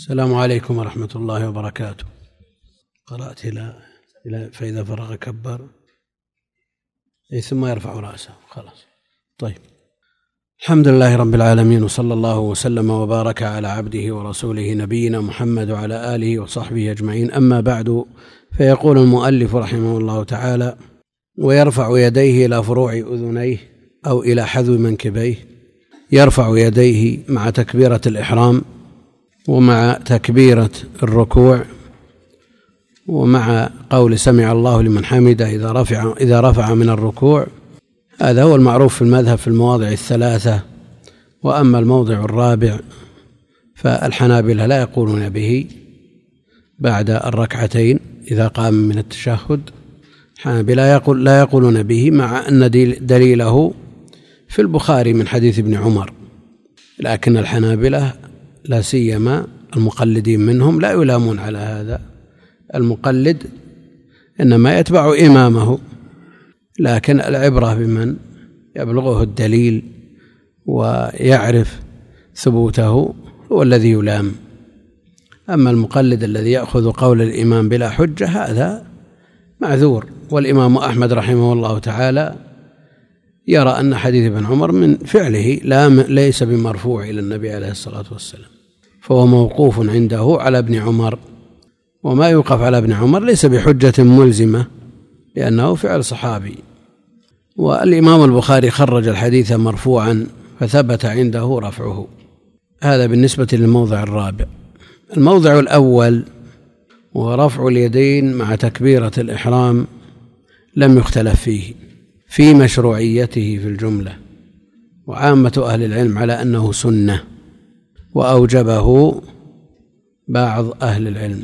السلام عليكم ورحمة الله وبركاته. قرأت إلى إلى فإذا فرغ كبر. أي ثم يرفع رأسه. خلاص. طيب. الحمد لله رب العالمين وصلى الله وسلم وبارك على عبده ورسوله نبينا محمد وعلى آله وصحبه أجمعين. أما بعد فيقول المؤلف رحمه الله تعالى ويرفع يديه إلى فروع أذنيه أو إلى حذو منكبيه. يرفع يديه مع تكبيرة الإحرام ومع تكبيرة الركوع ومع قول سمع الله لمن حمده إذا رفع إذا رفع من الركوع هذا هو المعروف في المذهب في المواضع الثلاثة. وأما الموضع الرابع فالحنابلة لا يقولون به بعد الركعتين إذا قام من التشهد. الحنابلة يقول لا يقولون به مع أن دليله في البخاري من حديث ابن عمر. لكن الحنابلة لا سيما المقلدين منهم لا يلامون على هذا. المقلد إنما يتبع إمامه لكن العبرة بمن؟ يبلغه الدليل ويعرف ثبوته هو الذي يلام. أما المقلد الذي يأخذ قول الإمام بلا حجة هذا معذور. والإمام أحمد رحمه الله تعالى يرى أن حديث ابن عمر من فعله لا ليس بمرفوع إلى النبي عليه الصلاة والسلام فهو موقوف عنده على ابن عمر وما يوقف على ابن عمر ليس بحجة ملزمة لأنه فعل صحابي. والإمام البخاري خرج الحديث مرفوعا فثبت عنده رفعه. هذا بالنسبة للموضع الرابع. الموضع الأول ورفع اليدين مع تكبيرة الإحرام لم يختلف فيه. في مشروعيته في الجملة. وعامة أهل العلم على أنه سنة. وأوجبه بعض أهل العلم.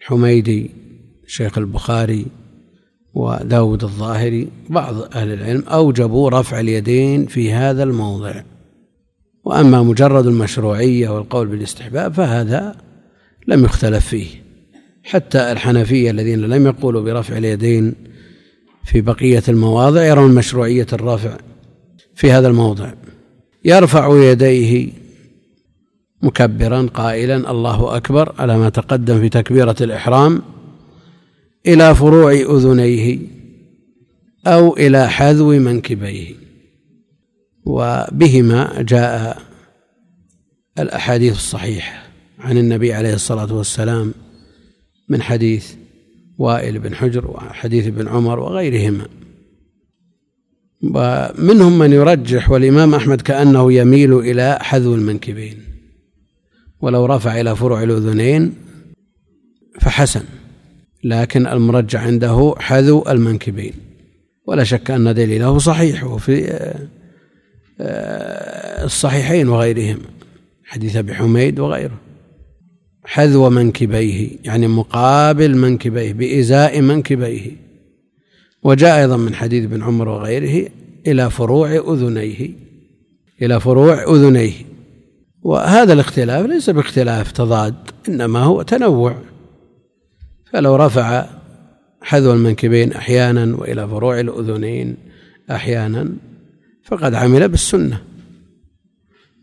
حميدي شيخ البخاري وداود الظاهري بعض أهل العلم أوجبوا رفع اليدين في هذا الموضع. وأما مجرد المشروعية والقول بالاستحباب فهذا لم يختلف فيه. حتى الحنفية الذين لم يقولوا برفع اليدين في بقية المواضع يرون مشروعية الرفع في هذا الموضع. يرفع يديه مكبرا قائلا الله أكبر على ما تقدم في تكبيرة الإحرام إلى فروع أذنيه أو إلى حذو منكبيه. وبهما جاء الأحاديث الصحيحة عن النبي عليه الصلاة والسلام من حديث وائل بن حجر وحديث ابن عمر وغيرهما. ومنهم من يرجح والإمام أحمد كأنه يميل إلى حذو المنكبين. ولو رفع إلى فروع الأذنين فحسن لكن المرجع عنده حذو المنكبين. ولا شك أن دليله صحيح وفي آه، آه، الصحيحين وغيرهم حديث أبي حميد وغيره. حذو منكبيه يعني مقابل منكبيه بإزاء منكبيه. وجاء أيضا من حديث ابن عمر وغيره إلى فروع أذنيه إلى فروع أذنيه. وهذا الاختلاف ليس باختلاف تضاد إنما هو تنوع. فلو رفع حذو المنكبين أحيانا وإلى فروع الأذنين أحيانا فقد عمل بالسنة.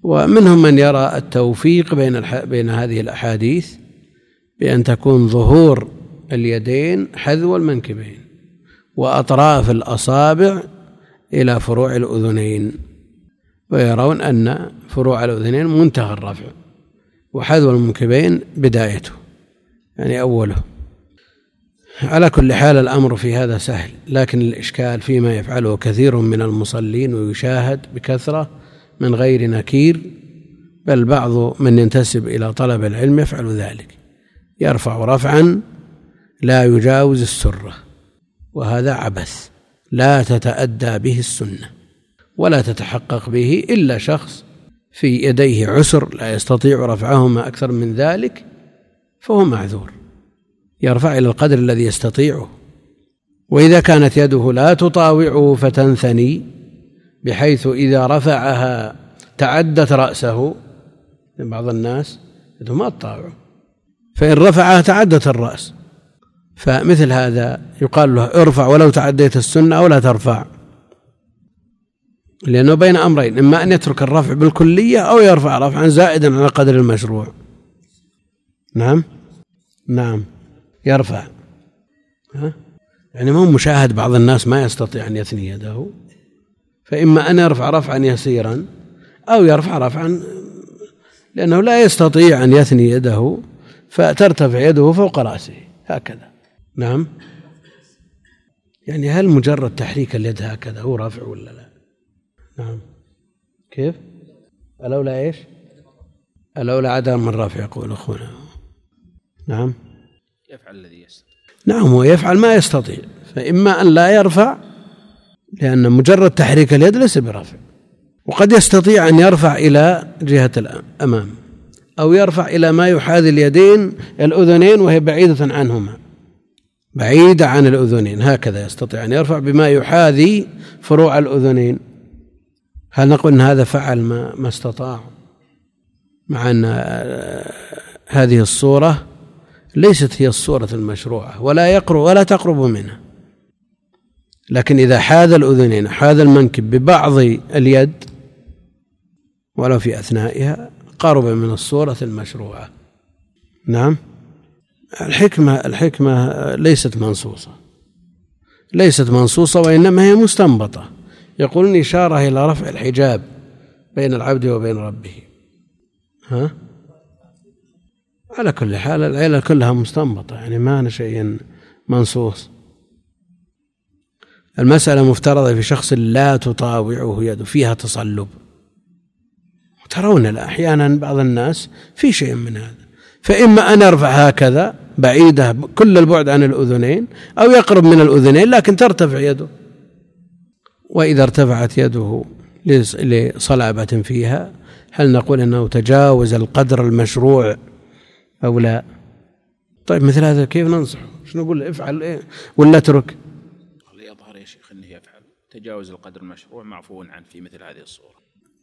ومنهم من يرى التوفيق بين بين هذه الأحاديث بأن تكون ظهور اليدين حذو المنكبين وأطراف الأصابع إلى فروع الأذنين ويرون أن فروع الأذنين منتهى الرفع وحذو المنكبين بدايته يعني أوله. على كل حال الأمر في هذا سهل لكن الإشكال فيما يفعله كثير من المصلين ويشاهد بكثرة من غير نكير بل بعض من ينتسب إلى طلب العلم يفعل ذلك يرفع رفعا لا يجاوز السرة وهذا عبث لا تتأدى به السنة ولا تتحقق به إلا شخص في يديه عسر لا يستطيع رفعهما أكثر من ذلك فهو معذور يرفع إلى القدر الذي يستطيعه وإذا كانت يده لا تطاوعه فتنثني بحيث إذا رفعها تعدت رأسه بعض الناس ما تطاوعه. فإن رفعها تعدت الرأس. فمثل هذا يقال له ارفع ولو تعديت السنة أو لا ترفع. لأنه بين أمرين إما أن يترك الرفع بالكلية أو يرفع رفعا زائدا على قدر المشروع. نعم؟ نعم. يرفع. ها؟ يعني مو مشاهد بعض الناس ما يستطيع أن يثني يده. فإما أن يرفع رفعا يسيرا أو يرفع رفعا لأنه لا يستطيع أن يثني يده فترتفع يده فوق رأسه. هكذا. نعم. يعني هل مجرد تحريك اليد هكذا هو رافع ولا لا؟ نعم. كيف؟ الأولى إيش؟ الأولى عدم الرفع يقول أخونا. نعم. يفعل الذي يستطيع. نعم هو يفعل ما يستطيع. فإما أن لا يرفع لأن مجرد تحريك اليد ليس برفع وقد يستطيع أن يرفع إلى جهة الأمام أو يرفع إلى ما يحاذي اليدين الأذنين وهي بعيدة عنهما. بعيدة عن الأذنين. هكذا يستطيع أن يرفع بما يحاذي فروع الأذنين. هل نقول أن هذا فعل ما, ما استطاع مع أن هذه الصورة ليست هي الصورة المشروعة ولا يقرب ولا تقرب منها؟ لكن إذا حاذ الأذنين حاذ المنكب ببعض اليد ولو في أثنائها قرب من الصورة المشروعة. نعم؟ الحكمة الحكمة ليست منصوصة. ليست منصوصة وإنما هي مستنبطة. يقولون إشارة إلى رفع الحجاب بين العبد وبين ربه. ها؟ على كل حال العلل كلها مستنبطة يعني ما أنا شيء منصوص. المسألة مفترضة في شخص لا تطاوعه يده فيها تصلب. ترون أحيانا بعض الناس في شيء من هذا. فإما أن يرفع هكذا بعيدة كل البعد عن الأذنين أو يقرب من الأذنين لكن ترتفع يده. وإذا ارتفعت يده لصلابة فيها هل نقول أنه تجاوز القدر المشروع أو لا؟ طيب مثل هذا كيف ننصح؟ شنو نقول؟ افعل إيه؟ ولا اترك؟ تجاوز القدر المشروع معفو عنه في مثل هذه الصورة.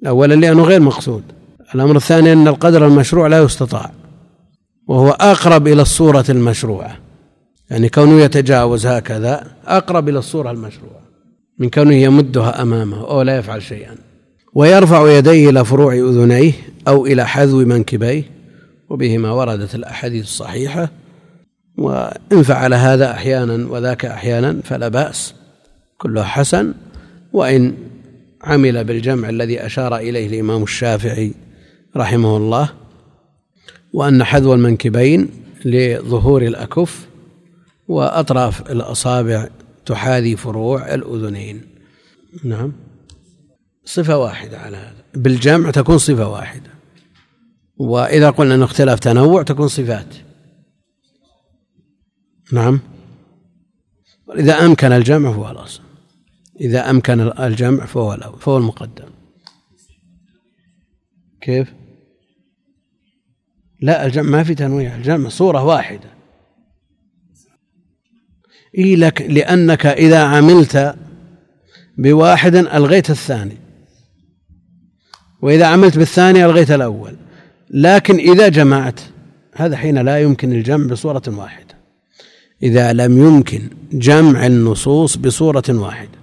أولا لأنه غير مقصود. الأمر الثاني أن القدر المشروع لا يستطاع وهو أقرب إلى الصورة المشروعة. يعني كونه يتجاوز هكذا أقرب إلى الصورة المشروعة من كونه يمدها أمامه أو لا يفعل شيئا. ويرفع يديه إلى فروع أذنيه أو إلى حذو منكبيه وبهما وردت الأحاديث الصحيحة. وإن فعل هذا أحيانا وذاك أحيانا فلا بأس. كله حسن وإن عمل بالجمع الذي أشار إليه الإمام الشافعي رحمه الله وأن حذو المنكبين لظهور الأكف وأطراف الأصابع تحاذي فروع الأذنين. نعم. صفة واحدة على هذا. بالجمع تكون صفة واحدة. وإذا قلنا أنه اختلاف تنوع تكون صفات. نعم. إذا أمكن الجمع فهو الأصل. إذا أمكن الجمع فهو الأول فهو المقدم. كيف؟ لا الجمع ما في تنويع الجمع صورة واحدة. إيه لك لأنك إذا عملت بواحد ألغيت الثاني. وإذا عملت بالثاني ألغيت الأول. لكن إذا جمعت هذا حين لا يمكن الجمع بصورة واحدة. إذا لم يمكن جمع النصوص بصورة واحدة.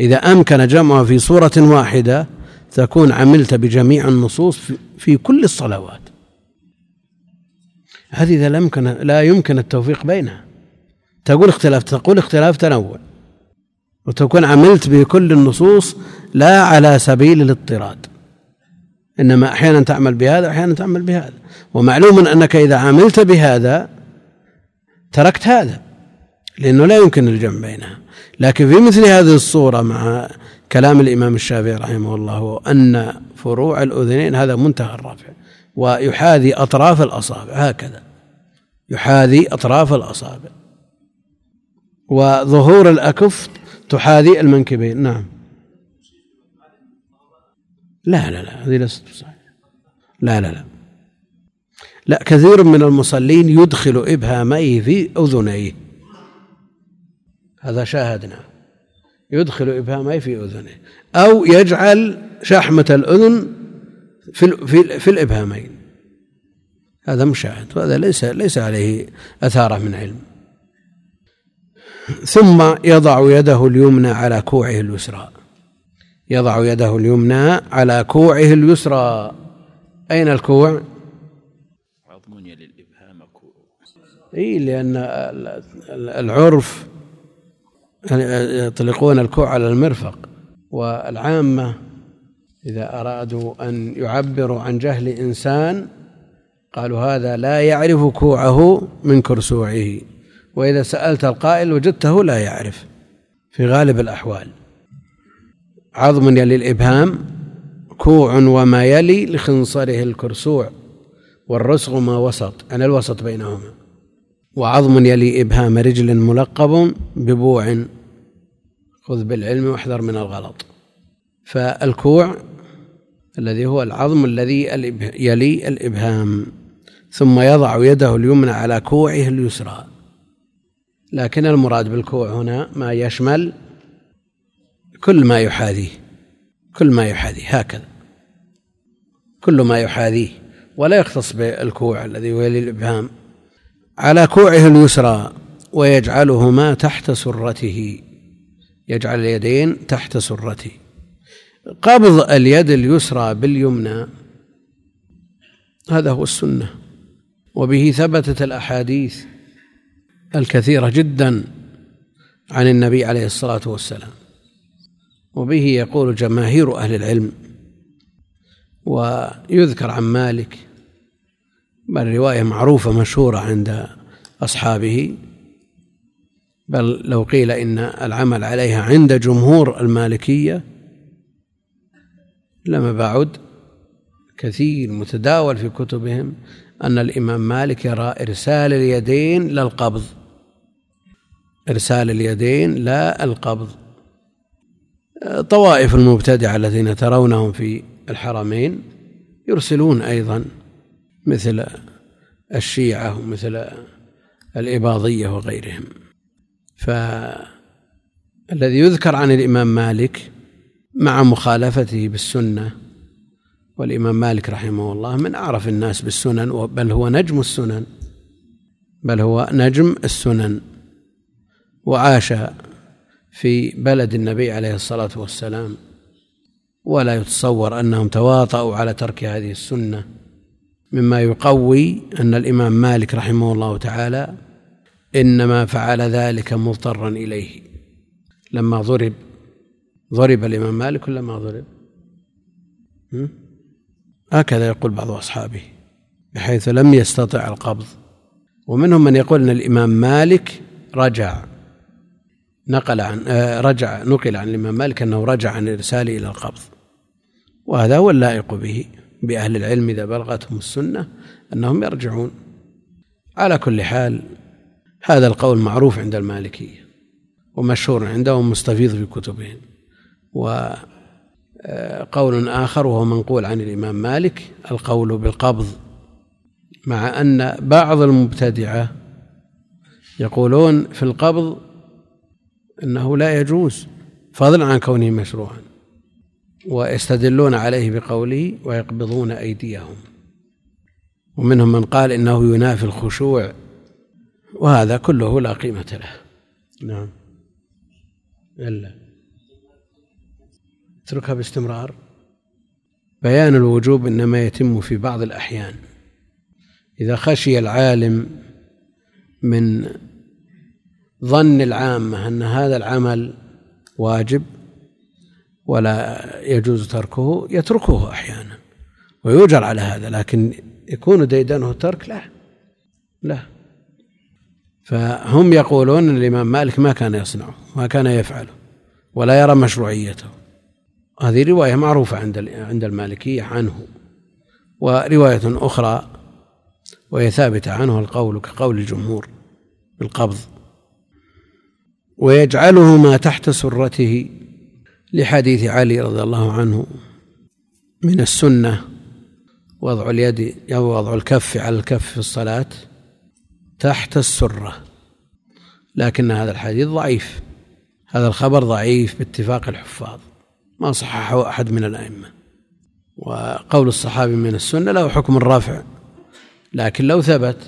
إذا أمكن جمعها في صورة واحدة تكون عملت بجميع النصوص في كل الصلوات. هذه إذا لم يمكن لا يمكن التوفيق بينها. تقول اختلاف تقول اختلاف تنوع. وتكون عملت بكل النصوص لا على سبيل الاضطراد. إنما أحيانا تعمل بهذا واحيانا تعمل بهذا. ومعلوم أنك إذا عملت بهذا تركت هذا لأنه لا يمكن الجمع بينها. لكن في مثل هذه الصورة مع كلام الإمام الشافعي رحمه الله أن فروع الأذنين هذا منتهى الرفع ويحاذي أطراف الأصابع هكذا. يحاذي أطراف الأصابع. وظهور الأكف تحاذي المنكبين نعم. لا لا لا هذه ليست صحيحة لا لا لا. لا كثير من المصلين يدخل إبهاميه في أذنيه. هذا شاهدنا. يدخل إبهاميه في أذنيه أو يجعل شحمة الأذن في في, في الإبهامين. هذا مشاهد وهذا ليس ليس عليه أثارة من علم. ثم يضع يده اليمنى على كوعه اليسرى. يضع يده اليمنى على كوعه اليسرى. أين الكوع؟ عظم يلي الإبهام اي لأن العرف يطلقون الكوع على المرفق والعامة إذا أرادوا أن يعبروا عن جهل إنسان قالوا هذا لا يعرف كوعه من كرسوعه وإذا سألت القائل وجدته لا يعرف في غالب الأحوال. عظم يلي الإبهام كوع وما يلي لخنصره الكرسوع والرسغ ما وسط أنا الوسط بينهما. وعظم يلي إبهام رجل ملقب ببوع. خذ بالعلم واحذر من الغلط. فالكوع الذي هو العظم الذي يلي الإبهام. ثم يضع يده اليمنى على كوعه اليسرى. لكن المراد بالكوع هنا ما يشمل كل ما يحاذيه. كل ما يحاذيه. هكذا. كل ما يحاذيه. ولا يختص بالكوع الذي يلي الإبهام. على كوعه اليسرى ويجعلهما تحت سرته يجعل اليدين تحت سرته. قبض اليد اليسرى باليمنى هذا هو السنة. وبه ثبتت الأحاديث الكثيرة جدا عن النبي عليه الصلاة والسلام. وبه يقول جماهير أهل العلم ويذكر عن مالك بل رواية معروفة مشهورة عند أصحابه بل لو قيل إن العمل عليها عند جمهور المالكية لما بعد كثير متداول في كتبهم أن الإمام مالك يرى إرسال اليدين للقبض إرسال اليدين لا القبض. طوائف المبتدعة الذين ترونهم في الحرمين يرسلون أيضا مثل الشيعة ومثل الإباضية وغيرهم. فالذي يذكر عن الإمام مالك مع مخالفته بالسنة والإمام مالك رحمه الله من أعرف الناس بالسنن بل هو نجم السنن بل هو نجم السنن وعاش في بلد النبي عليه الصلاة والسلام. ولا يتصور أنهم تواطؤوا على ترك هذه السنة. مما يقوي أن الإمام مالك رحمه الله تعالى إنما فعل ذلك مضطرا إليه. لما ضرب ضرب الإمام مالك ولا ما ضرب؟ هكذا يقول بعض أصحابه بحيث لم يستطع القبض. ومنهم من يقول أن الإمام مالك رجع نقل عن آه، رجع نقل عن الإمام مالك أنه رجع عن الإرسال إلى القبض. وهذا هو اللائق به. بأهل العلم إذا بلغتهم السنة أنهم يرجعون. على كل حال هذا القول معروف عند المالكية ومشهور عندهم مستفيض في كتبهم. وقول آخر وهو منقول عن الإمام مالك القول بالقبض مع أن بعض المبتدعة يقولون في القبض أنه لا يجوز فضلا عن كونه مشروعا. ويستدلون عليه بقوله ويقبضون أيديهم. ومنهم من قال إنه ينافي الخشوع وهذا كله لا قيمة له. نعم. إلا. اتركها باستمرار. بيان الوجوب إنما يتم في بعض الأحيان. إذا خشي العالم من ظن العامة أن هذا العمل واجب ولا يجوز تركه يتركه أحيانا ويؤجر على هذا لكن يكون ديدنه ترك لا لا. فهم يقولون ان الإمام مالك ما كان يصنعه ما كان يفعله ولا يرى مشروعيته. هذه رواية معروفة عند عند المالكية عنه ورواية أخرى وهي ثابتة عنه القول كقول الجمهور بالقبض. ويجعله ما تحت سرته لحديث علي رضي الله عنه من السنة وضع اليد أو وضع الكف على الكف في الصلاة تحت السرة لكن هذا الحديث ضعيف هذا الخبر ضعيف باتفاق الحفاظ ما صححه أحد من الأئمة وقول الصحابي من السنة له حكم الرفع لكن لو ثبت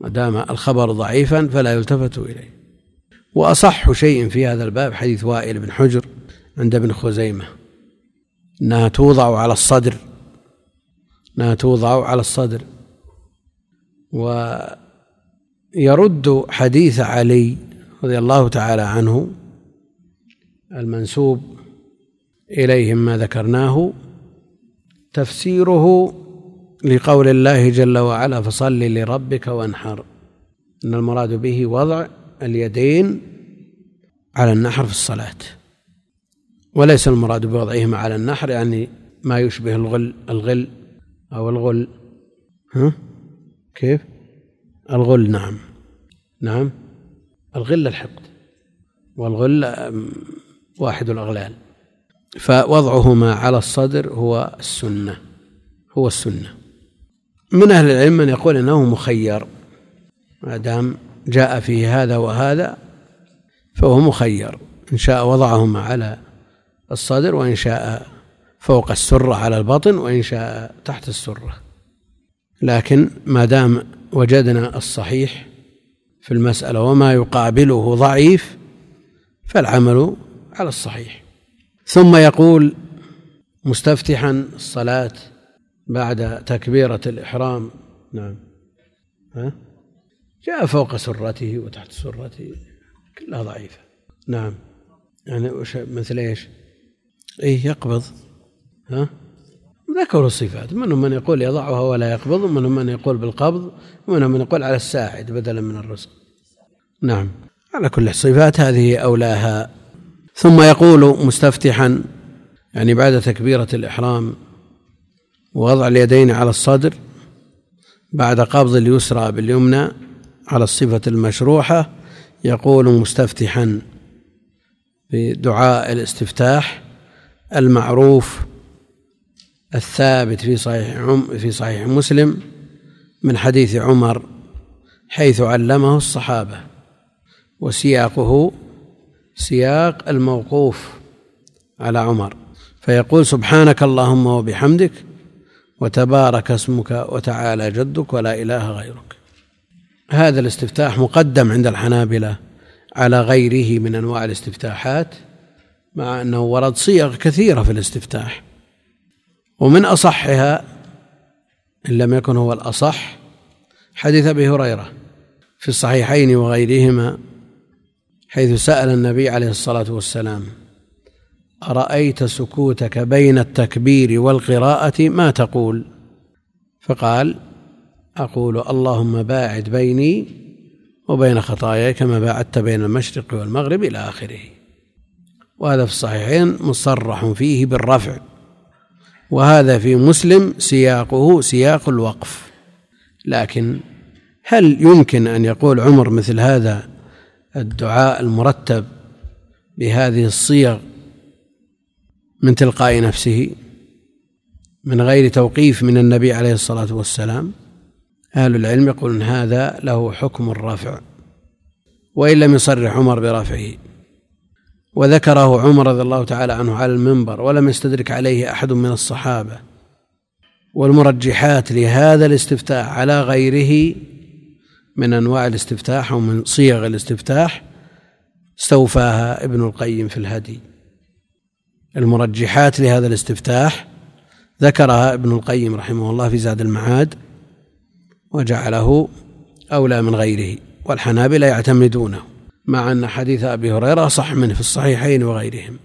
ما دام الخبر ضعيفا فلا يلتفت إليه. وأصح شيء في هذا الباب حديث وائل بن حجر عند ابن خزيمة. أنها توضع على الصدر. أنها توضع على الصدر. يرد حديث علي رضي الله تعالى عنه المنسوب إليهم ما ذكرناه تفسيره لقول الله جل وعلا فصل لربك وانحر إن المراد به وضع اليدين على النحر في الصلاة. وليس المراد بوضعهما على النحر يعني ما يشبه الغل الغل أو الغل. ها؟ كيف؟ الغل نعم. نعم. الغل الحقد والغل واحد الأغلال. فوضعهما على الصدر هو السنة هو السنة. من أهل العلم من يقول إنه مخير. ما دام جاء فيه هذا وهذا فهو مخير. إن شاء وضعهما على الصدر وإن شاء فوق السرة على البطن وإن شاء تحت السرة. لكن ما دام وجدنا الصحيح في المسألة وما يقابله ضعيف فالعمل على الصحيح. ثم يقول مستفتحا الصلاة بعد تكبيرة الإحرام. نعم. ها؟ جاء فوق سرته وتحت سرته. كلها ضعيفة. نعم. يعني مثل إيش؟ اي يقبض. ها؟ ذكروا الصفات. منهم من يقول يضعها ولا يقبض ومنهم من يقول بالقبض ومنهم من يقول على الساعد بدلا من الرزق. نعم. على كل الصفات هذه أولاها. ثم يقول مستفتحا يعني بعد تكبيرة الإحرام ووضع اليدين على الصدر بعد قبض اليسرى باليمنى على الصفة المشروحة يقول مستفتحا بدعاء الاستفتاح. المعروف الثابت في صحيح في صحيح مسلم من حديث عمر حيث علمه الصحابة وسياقه سياق الموقوف على عمر. فيقول سبحانك اللهم وبحمدك وتبارك اسمك وتعالى جدك ولا إله غيرك. هذا الاستفتاح مقدم عند الحنابلة على غيره من أنواع الاستفتاحات. مع أنه ورد صيغ كثيرة في الاستفتاح. ومن أصحها إن لم يكن هو الأصح حديث أبي هريرة في الصحيحين وغيرهما حيث سأل النبي عليه الصلاة والسلام أرأيت سكوتك بين التكبير والقراءة؟ ما تقول؟ فقال أقول اللهم باعد بيني وبين خطاياي كما باعدت بين المشرق والمغرب إلى آخره. وهذا في الصحيحين مصرح فيه بالرفع. وهذا في مسلم سياقه سياق الوقف. لكن هل يمكن أن يقول عمر مثل هذا الدعاء المرتب بهذه الصيغ من تلقاء نفسه من غير توقيف من النبي عليه الصلاة والسلام؟ أهل العلم يقولون هذا له حكم الرفع وإن لم يصرح عمر برفعه. وذكره عمر رضي الله تعالى عنه على المنبر ولم يستدرك عليه أحد من الصحابة. والمرجحات لهذا الاستفتاح على غيره من أنواع الاستفتاح ومن صيغ الاستفتاح استوفاها ابن القيم في الهدي. المرجحات لهذا الاستفتاح ذكرها ابن القيم رحمه الله في زاد المعاد وجعله أولى من غيره والحنابلة يعتمدونه. مع أن حديث أبي هريرة صح منه في الصحيحين وغيرهم.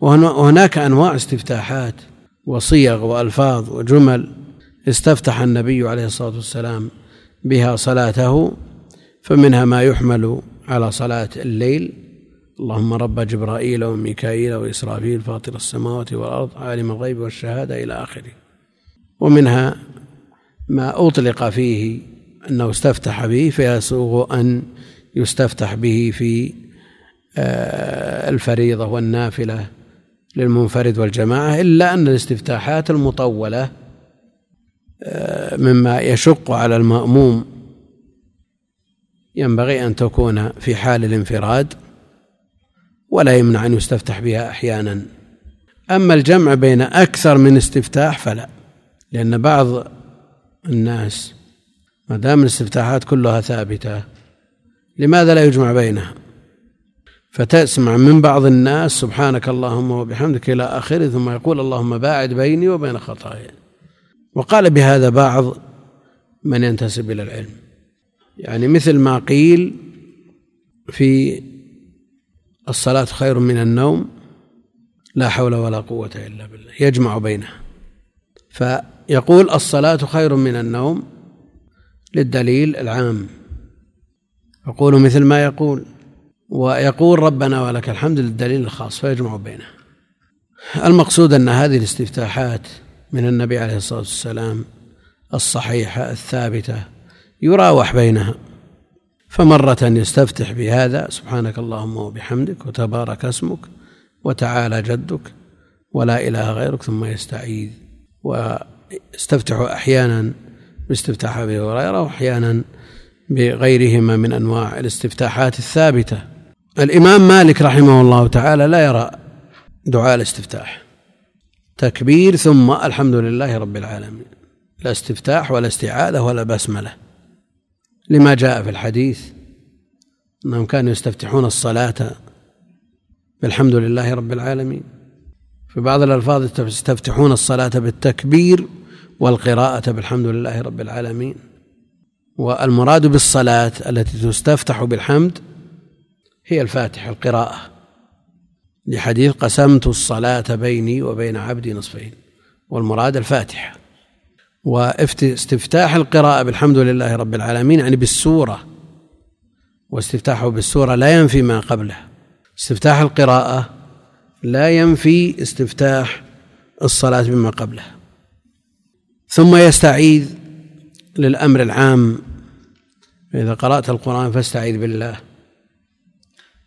وهناك أنواع استفتاحات وصيغ وألفاظ وجمل استفتح النبي عليه الصلاة والسلام بها صلاته فمنها ما يحمل على صلاة الليل اللهم رب جبرائيل وميكائيل وإسرافيل فاطر السماوات والأرض عالم الغيب والشهادة إلى آخره. ومنها ما أطلق فيه أنه استفتح به فيسوغ أن يستفتح به في آه، الفريضة والنافلة للمنفرد والجماعة إلا أن الاستفتاحات المطولة آه، مما يشق على المأموم ينبغي أن تكون في حال الانفراد ولا يمنع أن يستفتح بها أحيانا. أما الجمع بين أكثر من استفتاح فلا لأن بعض الناس ما دام الاستفتاحات كلها ثابتة لماذا لا يجمع بينها؟ فتسمع من بعض الناس سبحانك اللهم وبحمدك إلى آخره ثم يقول اللهم باعد بيني وبين خطاياي. وقال بهذا بعض من ينتسب إلى العلم. يعني مثل ما قيل في الصلاة خير من النوم لا حول ولا قوة إلا بالله يجمع بينها. فيقول الصلاة خير من النوم للدليل العام. يقول مثل ما يقول ويقول ربنا ولك الحمد للدليل الخاص فيجمع بينها المقصود أن هذه الاستفتاحات من النبي عليه الصلاة والسلام الصحيحة الثابتة يراوح بينها. فمرة يستفتح بهذا سبحانك اللهم وبحمدك وتبارك اسمك وتعالى جدك ولا إله غيرك ثم يستعيذ. ويستفتح أحيانا باستفتاح أبي هريرة وأحيانا بغيرهما من أنواع الاستفتاحات الثابتة. الإمام مالك رحمه الله تعالى لا يرى دعاء الاستفتاح. تكبير ثم الحمد لله رب العالمين. لا استفتاح ولا استعاذة ولا بسملة. لما جاء في الحديث أنهم كانوا يستفتحون الصلاة بالحمد لله رب العالمين. في بعض الألفاظ يستفتحون الصلاة بالتكبير والقراءة بالحمد لله رب العالمين. والمراد بالصلاة التي تستفتح بالحمد هي الفاتحة القراءة. لحديث قسمت الصلاة بيني وبين عبدي نصفين والمراد الفاتحة. واستفتاح القراءة بالحمد لله رب العالمين يعني بالسورة. واستفتاحه بالسورة لا ينفي ما قبله. استفتاح القراءة لا ينفي استفتاح الصلاة بما قبله. ثم يستعيذ للأمر العام. إذا قرأت القرآن فاستعيذ بالله.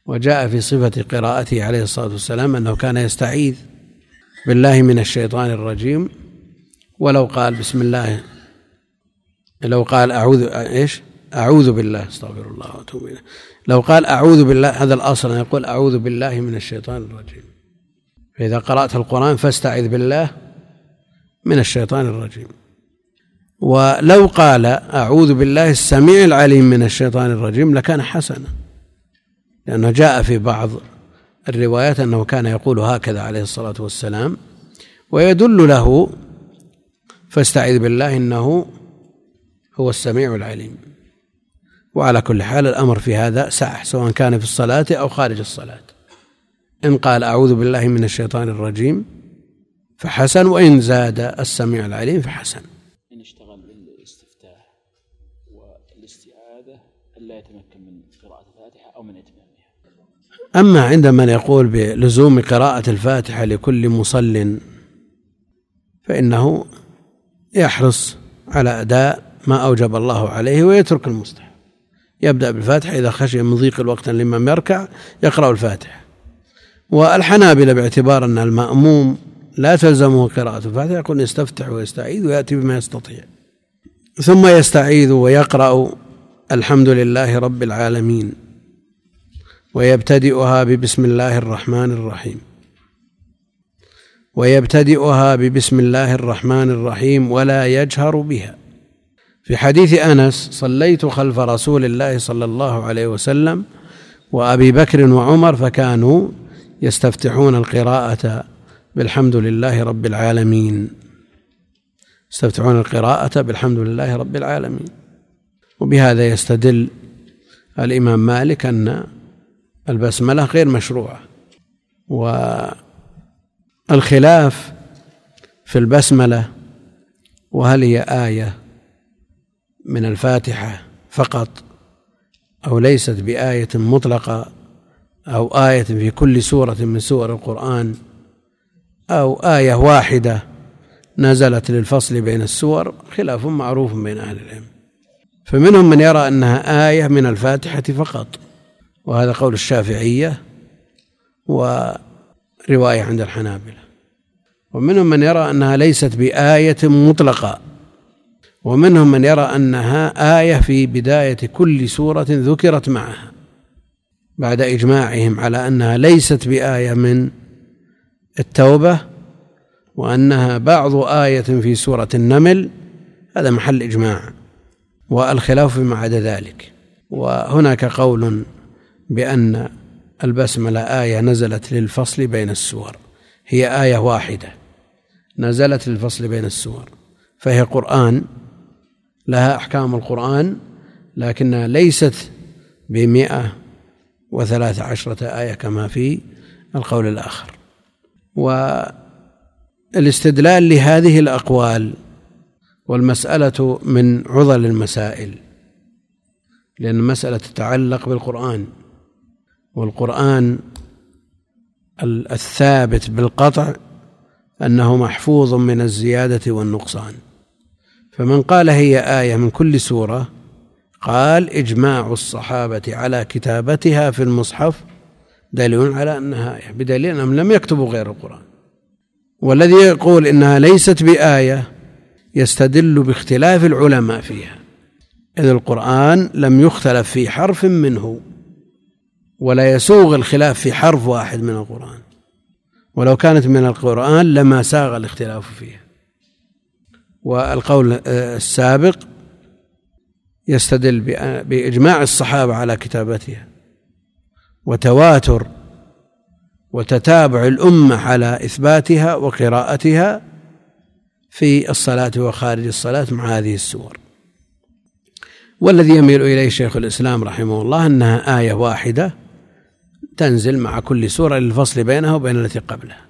وجاء في صفة قراءته عليه الصلاة والسلام أنه كان يستعيذ بالله من الشيطان الرجيم. ولو قال بسم الله لو قال أعوذ إيش؟ أعوذ بالله استغفر الله وأتوب إليه. لو قال أعوذ بالله هذا الأصل أن يقول أعوذ بالله من الشيطان الرجيم. فإذا قرأت القرآن فاستعذ بالله من الشيطان الرجيم. ولو قال أعوذ بالله السميع العليم من الشيطان الرجيم لكان حسنا لأنه جاء في بعض الروايات أنه كان يقول هكذا عليه الصلاة والسلام ويدل له فاستعذ بالله إنه هو السميع العليم. وعلى كل حال الأمر في هذا سعة سواء كان في الصلاة أو خارج الصلاة. إن قال أعوذ بالله من الشيطان الرجيم فحسن وإن زاد السميع العليم فحسن. أما عند من يقول بلزوم قراءة الفاتحة لكل مصل فإنه يحرص على أداء ما أوجب الله عليه ويترك المستحب يبدأ بالفاتحة إذا خشي من ضيق الوقت الإمام يركع يقرأ الفاتحة. والحنابلة باعتبار أن المأموم لا تلزمه قراءة الفاتحة يقول يستفتح ويستعيذ ويأتي بما يستطيع. ثم يستعيذ ويقرأ الحمد لله رب العالمين. ويبتدئها ببسم الله الرحمن الرحيم. ويبتدئها ببسم الله الرحمن الرحيم ولا يجهر بها. في حديث أنس صليت خلف رسول الله صلى الله عليه وسلم وأبي بكر وعمر فكانوا يستفتحون القراءة بالحمد لله رب العالمين. يستفتحون القراءة بالحمد لله رب العالمين. وبهذا يستدل الإمام مالك أن البسملة غير مشروعة. والخلاف في البسملة وهل هي آية من الفاتحة فقط أو ليست بآية مطلقة أو آية في كل سورة من سور القرآن أو آية واحدة نزلت للفصل بين السور خلاف معروف بين أهل العلم. فمنهم من يرى أنها آية من الفاتحة فقط. وهذا قول الشافعية ورواية عند الحنابلة. ومنهم من يرى أنها ليست بآية مطلقة ومنهم من يرى أنها آية في بداية كل سورة ذكرت معها بعد إجماعهم على أنها ليست بآية من التوبة وأنها بعض آية في سورة النمل. هذا محل إجماع والخلاف فيما عدا ذلك. وهناك قول بأن البسملة آية نزلت للفصل بين السور. هي آية واحدة. نزلت للفصل بين السور. فهي قرآن. لها أحكام القرآن لكنها ليست بمئة وثلاث عشرة آية كما في القول الآخر. والاستدلال لهذه الأقوال والمسألة من عضل المسائل لأن المسألة تتعلق بالقرآن. والقرآن الثابت بالقطع أنه محفوظ من الزيادة والنقصان. فمن قال هي آية من كل سورة قال إجماع الصحابة على كتابتها في المصحف دليل على أنها آية بدليل أنهم لم يكتبوا غير القرآن. والذي يقول إنها ليست بآية يستدل باختلاف العلماء فيها إذ القرآن لم يختلف في حرف منه. ولا يسوغ الخلاف في حرف واحد من القرآن. ولو كانت من القرآن لما ساغ الاختلاف فيها والقول السابق يستدل بإجماع الصحابة على كتابتها. وتواتر وتتابع الأمة على إثباتها وقراءتها في الصلاة وخارج الصلاة مع هذه السور. والذي يميل إليه شيخ الإسلام رحمه الله أنها آية واحدة تنزل مع كل سورة للفصل بينها وبين التي قبلها.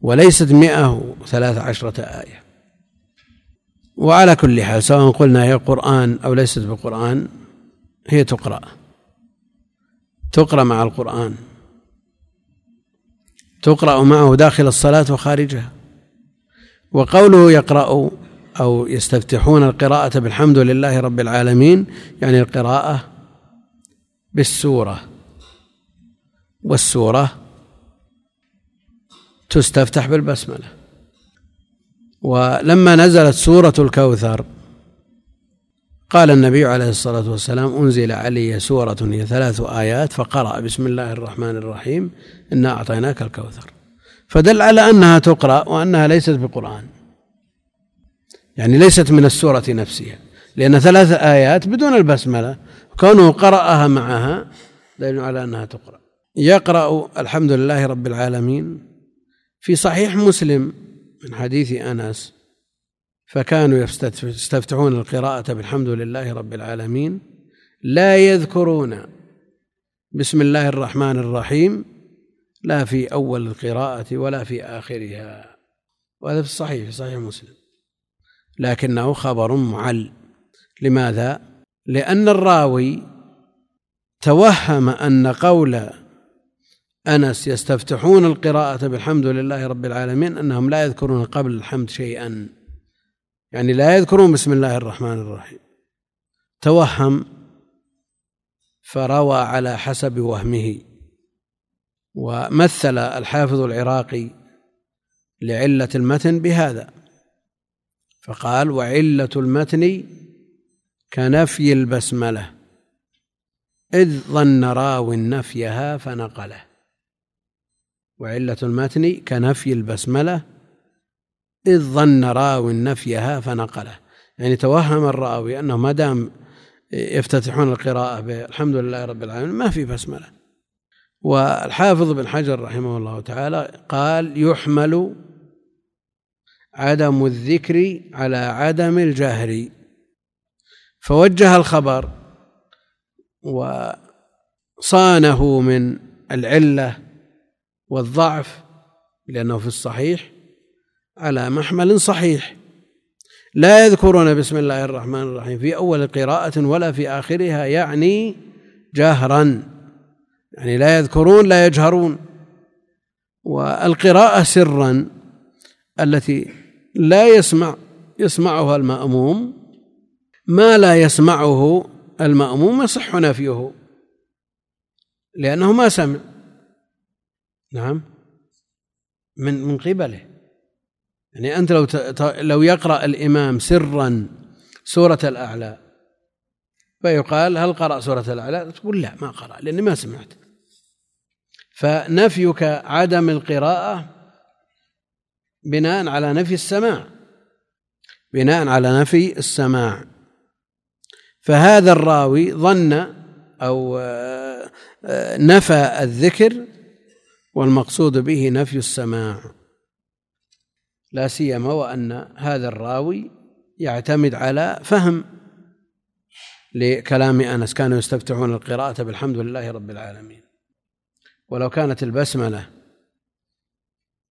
وليست مئة وثلاث عشرة آية. وعلى كل حال سواء قلنا هي قرآن أو ليست بقرآن هي تقرأ. تقرأ مع القرآن. تقرأ معه داخل الصلاة وخارجها. وقوله يقرأ أو يستفتحون القراءة بالحمد لله رب العالمين يعني القراءة بالسورة. والسورة تستفتح بالبسملة. ولما نزلت سورة الكوثر قال النبي عليه الصلاة والسلام أنزل علي سورة هي ثلاث آيات فقرأ بسم الله الرحمن الرحيم إنا أعطيناك الكوثر. فدل على أنها تقرأ وأنها ليست بقرآن. يعني ليست من السورة نفسها لأن ثلاث آيات بدون البسملة كونه قرأها معها دليل على أنها تقرأ. يقرأ الحمد لله رب العالمين في صحيح مسلم من حديث أنس فكانوا يستفتحون القراءة بالحمد لله رب العالمين لا يذكرون بسم الله الرحمن الرحيم لا في أول القراءة ولا في آخرها. وهذا في الصحيح في صحيح مسلم. لكنه خبر معل. لماذا؟ لأن الراوي توهم أن قول أنس يستفتحون القراءة بالحمد لله رب العالمين أنهم لا يذكرون قبل الحمد شيئا. يعني لا يذكرون بسم الله الرحمن الرحيم. توهم فروى على حسب وهمه. ومثل الحافظ العراقي لعلة المتن بهذا. فقال وعلة المتن كنفي البسملة. إذ ظن راو نفيها فنقله. وعلة المتن كنفي البسملة إذ ظن راو نفيها فنقله. يعني توهم الراوي أنه ما دام يفتتحون القراءة بالحمد لله رب العالمين ما في بسملة. والحافظ بن حجر رحمه الله تعالى قال يحمل عدم الذكر على عدم الجهر. فوجه الخبر وصانه من العلة والضعف لأنه في الصحيح على محمل صحيح. لا يذكرون بسم الله الرحمن الرحيم في أول قراءة ولا في آخرها يعني جهرا. يعني لا يذكرون لا يجهرون. والقراءة سرا التي لا يسمع يسمعها المأموم. ما لا يسمعه المأموم يصح نفيه لأنه ما سمع. نعم. من من قبله. يعني أنت لو لو يقرأ الإمام سرا سورة الأعلى فيقال هل قرأ سورة الأعلى؟ تقول لا ما قرأ لأني ما سمعت. فنفيك عدم القراءة بناء على نفي السماع. بناء على نفي السماع. فهذا الراوي ظن أو آه، آه، نفى الذكر والمقصود به نفي السماع. لا سيما وأن هذا الراوي يعتمد على فهم لكلام أنس. كانوا يستفتحون القراءة بالحمد لله رب العالمين. ولو كانت البسملة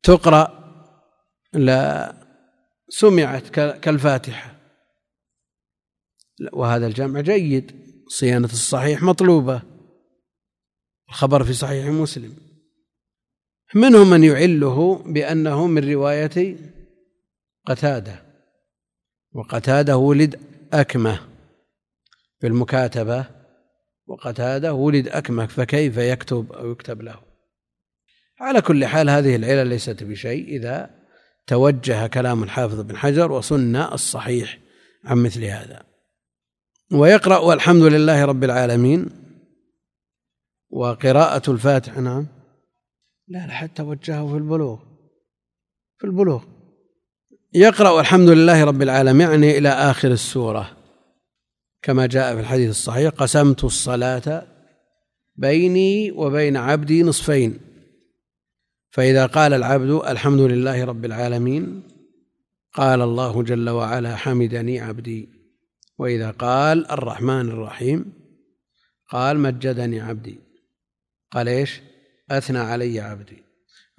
تقرأ لا سمعت كالفاتحة. وهذا الجمع جيد. صيانة الصحيح مطلوبة. الخبر في صحيح مسلم. منهم من يعله بأنه من رواية قتادة وقتادة ولد أكمة بالمكاتبة وقتادة ولد أكمة فكيف يكتب أو يكتب له؟ على كل حال هذه العلة ليست بشيء إذا توجه كلام الحافظ بن حجر وسن الصحيح عن مثل هذا. ويقرأ والحمد لله رب العالمين وقراءة الفاتحة نعم. لا لا حتى وجهه في البلوغ في البلوغ. يقرأ الحمد لله رب العالمين يعني إلى آخر السورة. كما جاء في الحديث الصحيح قسمت الصلاة بيني وبين عبدي نصفين. فإذا قال العبد الحمد لله رب العالمين قال الله جل وعلا حمدني عبدي. وإذا قال الرحمن الرحيم قال مجدني عبدي. قال إيش؟ أثنى علي عبدي.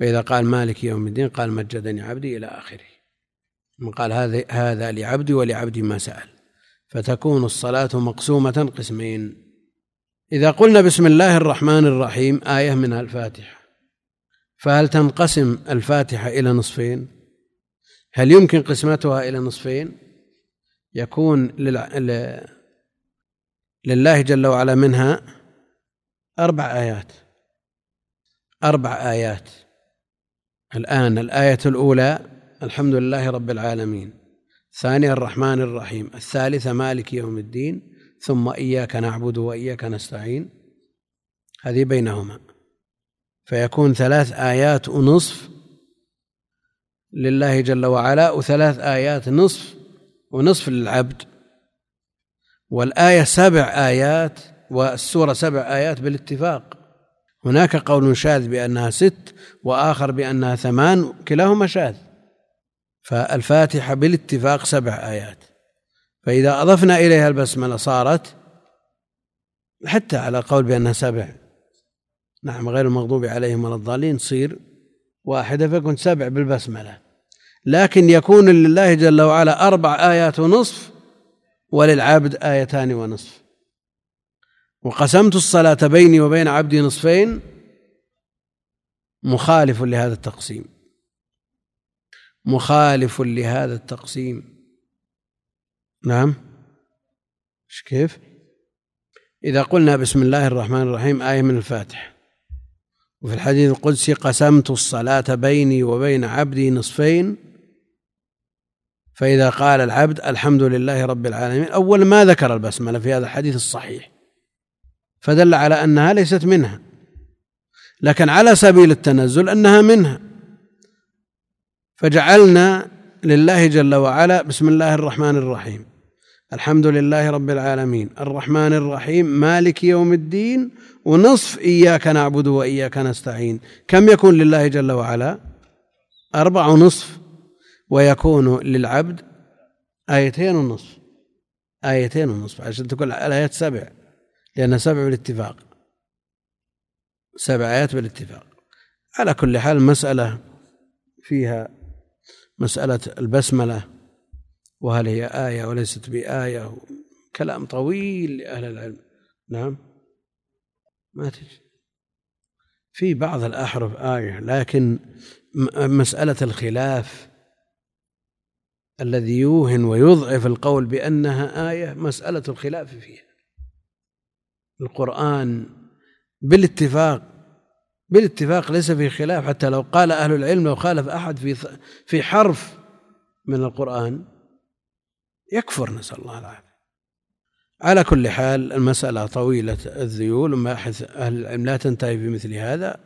وإذا قال مالك يوم الدين قال مجدني عبدي إلى آخره. قال هذا هذا لعبدي ولعبدي ما سأل. فتكون الصلاة مقسومة قسمين. إذا قلنا بسم الله الرحمن الرحيم آية من الفاتحة. فهل تنقسم الفاتحة إلى نصفين؟ هل يمكن قسمتها إلى نصفين؟ يكون لله جل وعلا منها أربع آيات. أربع آيات. الآن الآية الأولى الحمد لله رب العالمين. الثانية الرحمن الرحيم. الثالثة مالك يوم الدين. ثم إياك نعبد وإياك نستعين. هذه بينهما. فيكون ثلاث آيات ونصف لله جل وعلا وثلاث آيات نصف ونصف للعبد. والآية سبع آيات والسورة سبع آيات بالاتفاق. هناك قول شاذ بأنها ست وآخر بأنها ثمان كلاهما شاذ. فالفاتحة بالاتفاق سبع آيات. فإذا أضفنا إليها البسملة صارت حتى على قول بأنها سبع. نعم غير المغضوب عليهم ولا الضالين تصير واحدة فيكون سبع بالبسملة. لكن يكون لله جل وعلا أربع آيات ونصف وللعبد آيتان ونصف. وقسمت الصلاة بيني وبين عبدي نصفين مخالف لهذا التقسيم. مخالف لهذا التقسيم. نعم. كيف؟ إذا قلنا بسم الله الرحمن الرحيم آية من الفاتح. وفي الحديث القدسي قسمت الصلاة بيني وبين عبدي نصفين. فإذا قال العبد الحمد لله رب العالمين أول ما ذكر البسملة في هذا الحديث الصحيح. فدل على أنها ليست منها. لكن على سبيل التنزل أنها منها. فجعلنا لله جل وعلا بسم الله الرحمن الرحيم. الحمد لله رب العالمين. الرحمن الرحيم مالك يوم الدين ونصف إياك نعبد وإياك نستعين. كم يكون لله جل وعلا؟ أربع ونصف. ويكون للعبد آيتين ونصف. آيتين ونصف. عشان تقول الآيات سبع. لأنها سبع بالاتفاق سبع آيات بالاتفاق. على كل حال المسألة فيها مسألة البسملة وهل هي آية وليست بآية؟ كلام طويل لأهل العلم. نعم. ما تجي في بعض الأحرف آية لكن مسألة الخلاف الذي يوهن ويضعف القول بأنها آية مسألة الخلاف فيها. القرآن بالاتفاق بالاتفاق ليس في خلاف. حتى لو قال أهل العلم لو خالف أحد في في حرف من القرآن يكفر نسأل الله العافية. على كل حال المسألة طويلة الذيول ومباحث أهل العلم لا تنتهي بمثل هذا.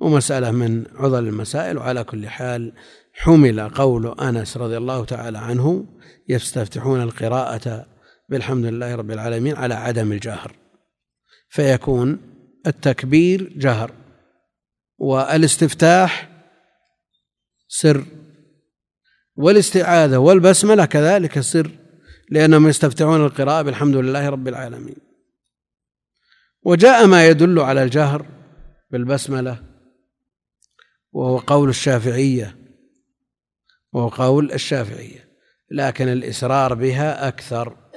ومسألة من عضل المسائل. وعلى كل حال حمل قول أنس رضي الله تعالى عنه يستفتحون القراءة بالحمد لله رب العالمين على عدم الجهر. فيكون التكبير جهر والاستفتاح سر والاستعاذة والبسملة كذلك سر لأنهم يستفتحون القراءة بالحمد لله رب العالمين. وجاء ما يدل على الجهر بالبسملة وهو قول الشافعية وهو قول الشافعية لكن الإسرار بها أكثر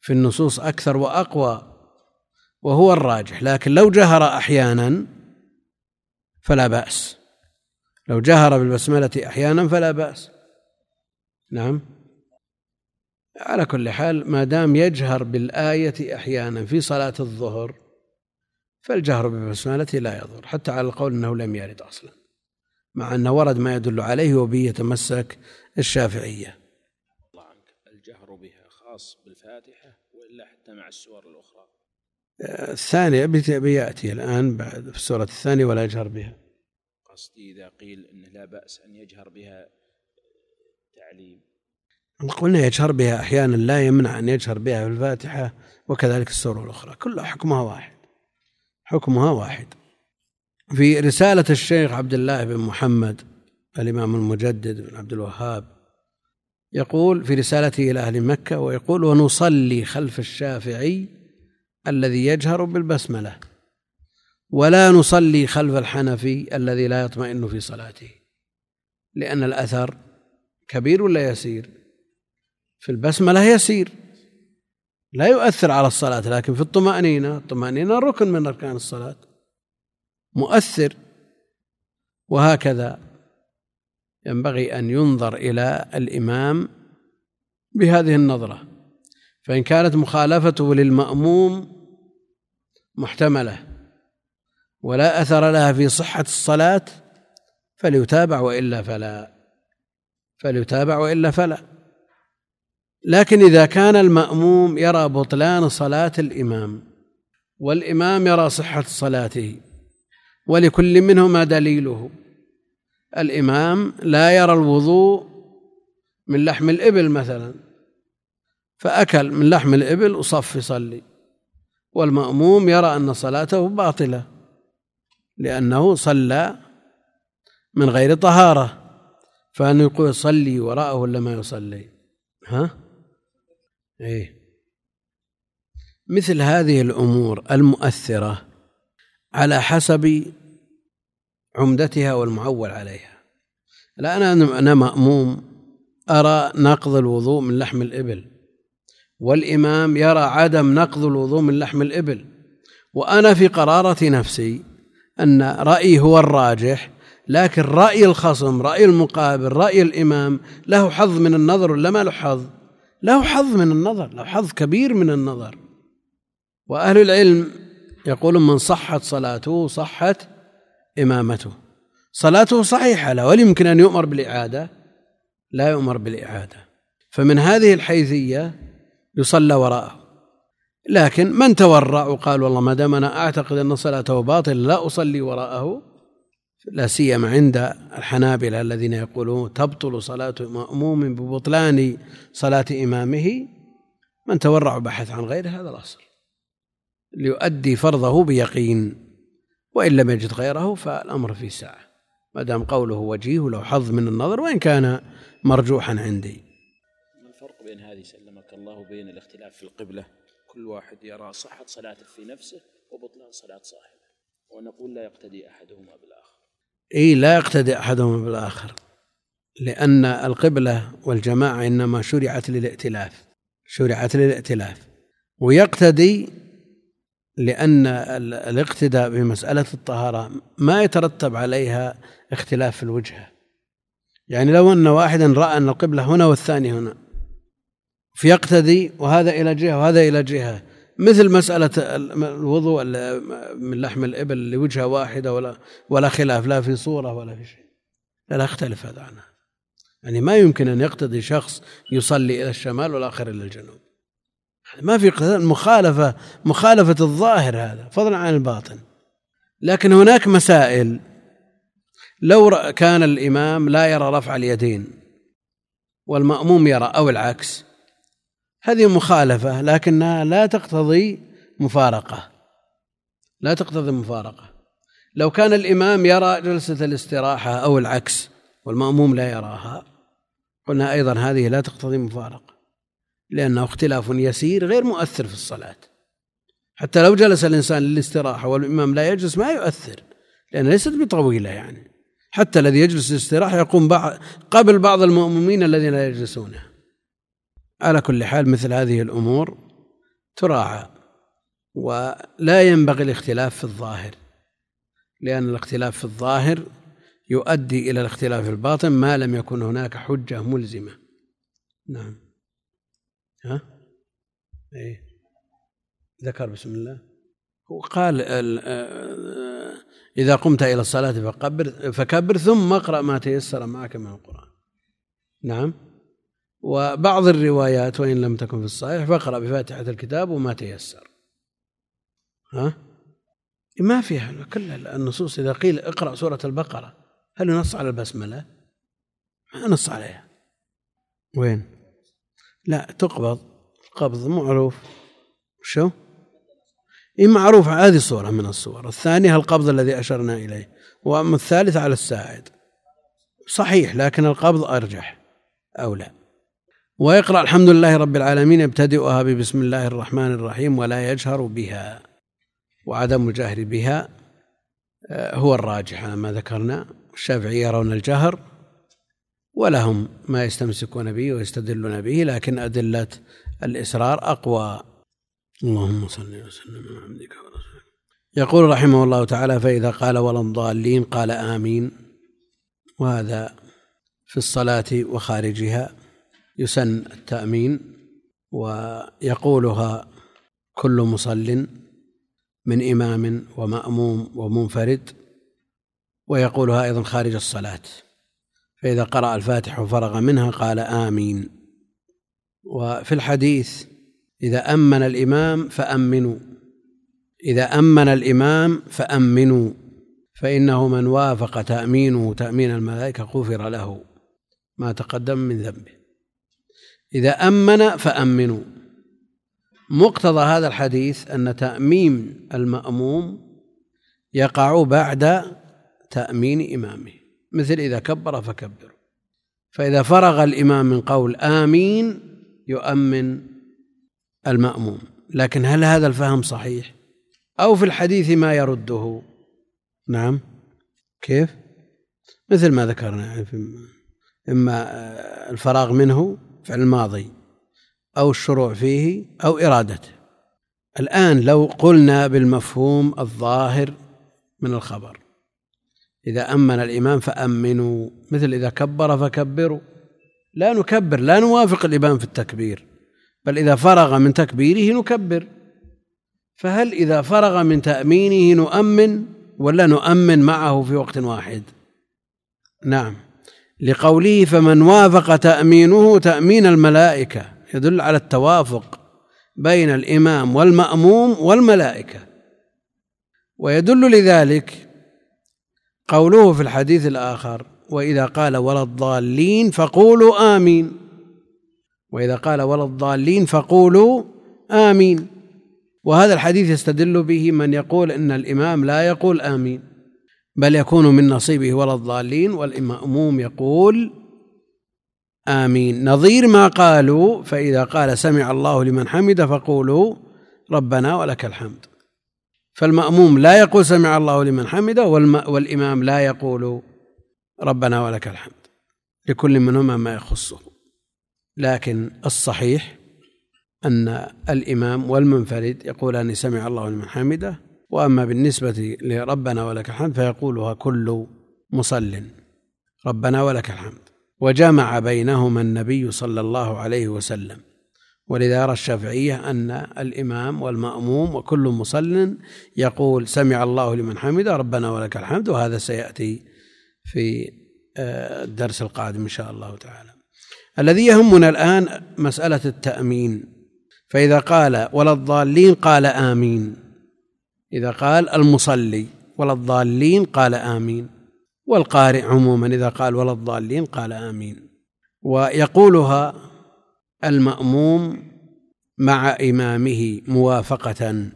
في النصوص أكثر وأقوى. وهو الراجح لكن لو جهر أحيانا فلا بأس. لو جهر بالبسملة أحيانا فلا بأس. نعم. على كل حال ما دام يجهر بالآية أحيانا في صلاة الظهر فالجهر بالبسملة لا يضر حتى على القول أنه لم يرد أصلا مع أنه ورد ما يدل عليه وبه يتمسك الشافعية. الله عنك. الجهر بها خاص بالفاتحة وإلا حتى مع السور الأخرى. الثانية بيأتي الآن بعد في السورة الثانية ولا يجهر بها. قصدي إذا قيل أنه لا بأس أن يجهر بها تعليم. قلنا يجهر بها أحيانا لا يمنع أن يجهر بها في الفاتحة وكذلك السورة الأخرى. كلها حكمها واحد. حكمها واحد. في رسالة الشيخ عبد الله بن محمد الإمام المجدد بن عبد الوهاب يقول في رسالته إلى أهل مكة ويقول ونصلي خلف الشافعي الذي يجهر بالبسملة. ولا نصلي خلف الحنفي الذي لا يطمئن في صلاته لأن الأثر كبير ولا يسير؟ في البسملة يسير. لا يؤثر على الصلاة لكن في الطمأنينة الطمأنينة ركن من أركان الصلاة. مؤثر. وهكذا ينبغي أن ينظر إلى الإمام بهذه النظرة. فإن كانت مخالفته للمأموم محتملة ولا أثر لها في صحة الصلاة فليتابع وإلا فلا فليتابع وإلا فلا. لكن إذا كان المأموم يرى بطلان صلاة الإمام والإمام يرى صحة صلاته ولكل منهما دليله الإمام لا يرى الوضوء من لحم الإبل مثلا. فأكل من لحم الإبل وصف يصلي والمأموم يرى أن صلاته باطلة لأنه صلى من غير طهارة. فأن يقول يصلي وراءه ولا ما يصلي؟ ها؟ إيه. مثل هذه الأمور المؤثرة على حسب عمدتها والمعول عليها. الآن أنا مأموم أرى نقض الوضوء من لحم الإبل. والإمام يرى عدم نقض الوضوء من لحم الإبل. وأنا في قرارة نفسي أن رأيي هو الراجح لكن رأي الخصم رأي المقابل رأي الإمام له حظ من النظر ولا ما له حظ؟ له حظ من النظر له حظ كبير من النظر. وأهل العلم يقولون من صحت صلاته صحت إمامته. صلاته صحيحة لا يمكن أن يؤمر بالإعادة لا يؤمر بالإعادة. فمن هذه الحيثية يصلى وراءه. لكن من تورع وقال والله ما دام أنا أعتقد أن صلاته باطل لا أصلي وراءه لا سيما عند الحنابلة الذين يقولون تبطل صلاة مأموم ببطلان صلاة إمامه. من تورع وبحث عن غير هذا الأصل ليؤدي فرضه بيقين وإن لم يجد غيره فالأمر في ساعة. ما دام قوله وجيه له حظ من النظر وإن كان مرجوحا عندي. ما الفرق بين هذه الله بين الاختلاف في القبلة. كل واحد يرى صحة صلاته في نفسه وبطلان صلاة صاحبه. ونقول لا يقتدي أحدهما بالآخر. إي لا يقتدي أحدهما بالآخر. لأن القبلة والجماعة إنما شرعت للائتلاف. شرعت للائتلاف. ويقتدي لأن الاقتداء بمسألة الطهارة ما يترتب عليها اختلاف في الوجهه يعني لو أن واحدا رأى أن القبلة هنا والثاني هنا فيقتدي وهذا إلى جهة وهذا إلى جهة. مثل مسألة الوضوء من لحم الإبل لوجهة واحدة ولا ولا خلاف لا في صورة ولا في شيء. لا, لا يختلف هذا عنها. يعني ما يمكن أن يقتضي شخص يصلي إلى الشمال والآخر إلى الجنوب. ما في مخالفة مخالفة الظاهر هذا فضلا عن الباطن. لكن هناك مسائل. لو كان الإمام لا يرى رفع اليدين والمأموم يرى أو العكس هذه مخالفة لكنها لا تقتضي مفارقة. لا تقتضي مفارقة. لو كان الإمام يرى جلسة الاستراحة أو العكس والمأموم لا يراها قلنا أيضا هذه لا تقتضي مفارقة لأنه اختلاف يسير غير مؤثر في الصلاة. حتى لو جلس الإنسان للاستراحة والإمام لا يجلس ما يؤثر لأنها ليست بطويلة يعني. حتى الذي يجلس للاستراحة يقوم بعض قبل بعض المؤمنين الذين لا يجلسونه على كل حال مثل هذه الأمور تراعى ولا ينبغي الاختلاف في الظاهر لأن الاختلاف في الظاهر يؤدي إلى الاختلاف في الباطن ما لم يكن هناك حجة ملزمة. نعم. ها؟ إيه. ذكر بسم الله. هو قال آه، إذا قمت إلى الصلاة فكبر فكبر ثم اقرأ ما تيسر معك من القرآن. نعم. وبعض الروايات وإن لم تكن في الصحيح فاقرأ بفاتحة الكتاب وما تيسر. ها؟ ما فيها كل النصوص. إذا قيل اقرأ سورة البقرة هل ينص على البسملة؟ ما نص عليها. وين؟ لا تقبض. قبض معروف. شو؟ إيه معروف هذه صورة من الصور الثانية القبض الذي أشرنا إليه؟ وأما الثالث على الساعد. صحيح لكن القبض أرجح أو لا؟ ويقرأ الحمد لله رب العالمين يبتدئها ببسم الله الرحمن الرحيم ولا يجهر بها وعدم الجهر بها آه، هو الراجح على ما ذكرنا. الشافعية يرون الجهر ولهم ما يستمسكون به ويستدلون به لكن أدلة الإسرار أقوى. اللهم صل وسلم على عبدك ورسولك. يقول رحمه الله تعالى فإذا قال ولا الضالين قال آمين. وهذا في الصلاة وخارجها. يسن التأمين ويقولها كل مصل من إمام ومأموم ومنفرد ويقولها أيضا خارج الصلاة. فإذا قرأ الفاتح وفرغ منها قال آمين. وفي الحديث إذا أمن الإمام فأمنوا إذا أمن الإمام فأمنوا فإنه من وافق تأمينه تأمين الملائكة غفر له ما تقدم من ذنبه. إذا أمن فأمنوا. مقتضى هذا الحديث أن تأمين المأموم يقع بعد تأمين إمامه مثل إذا كبر فكبر فإذا فرغ الإمام من قول آمين يؤمن المأموم. لكن هل هذا الفهم صحيح؟ أو في الحديث ما يرده؟ نعم. كيف؟ مثل ما ذكرنا يعني إما الفراغ منه فعل الماضي أو الشروع فيه أو إرادته. الآن لو قلنا بالمفهوم الظاهر من الخبر. إذا أمن الإمام فأمنوا مثل إذا كبر فكبروا. لا نكبر لا نوافق الإمام في التكبير بل إذا فرغ من تكبيره نكبر. فهل إذا فرغ من تأمينه نؤمن ولا نؤمن معه في وقت واحد؟ نعم. لقوله فمن وافق تأمينه تأمين الملائكة يدل على التوافق بين الإمام والمأموم والملائكة. ويدل لذلك قوله في الحديث الآخر وإذا قال ولا الضالين فقولوا آمين. وإذا قال ولا الضالين فقولوا آمين. وهذا الحديث يستدل به من يقول إن الإمام لا يقول آمين. بل يكون من نصيبه ولا الضالين والمأموم يقول آمين. نظير ما قالوا فإذا قال سمع الله لمن حمد فقولوا ربنا ولك الحمد. فالمأموم لا يقول سمع الله لمن حمده والإمام لا يقول ربنا ولك الحمد. لكل منهما ما يخصه. لكن الصحيح أن الإمام والمنفرد يقولان سمع الله لمن حمده وأما بالنسبة لربنا ولك الحمد فيقولها كل مصل. ربنا ولك الحمد. وجمع بينهما النبي صلى الله عليه وسلم. ولذا يرى الشافعية أن الإمام والمأموم وكل مصل يقول سمع الله لمن حمده ربنا ولك الحمد وهذا سيأتي في آه، الدرس القادم إن شاء الله تعالى. الذي يهمنا الآن مسألة التأمين. فإذا قال ولا الضالين قال آمين. إذا قال المصلي ولا الضالين قال آمين والقارئ عموما إذا قال ولا الضالين قال آمين. ويقولها المأموم مع إمامه موافقة.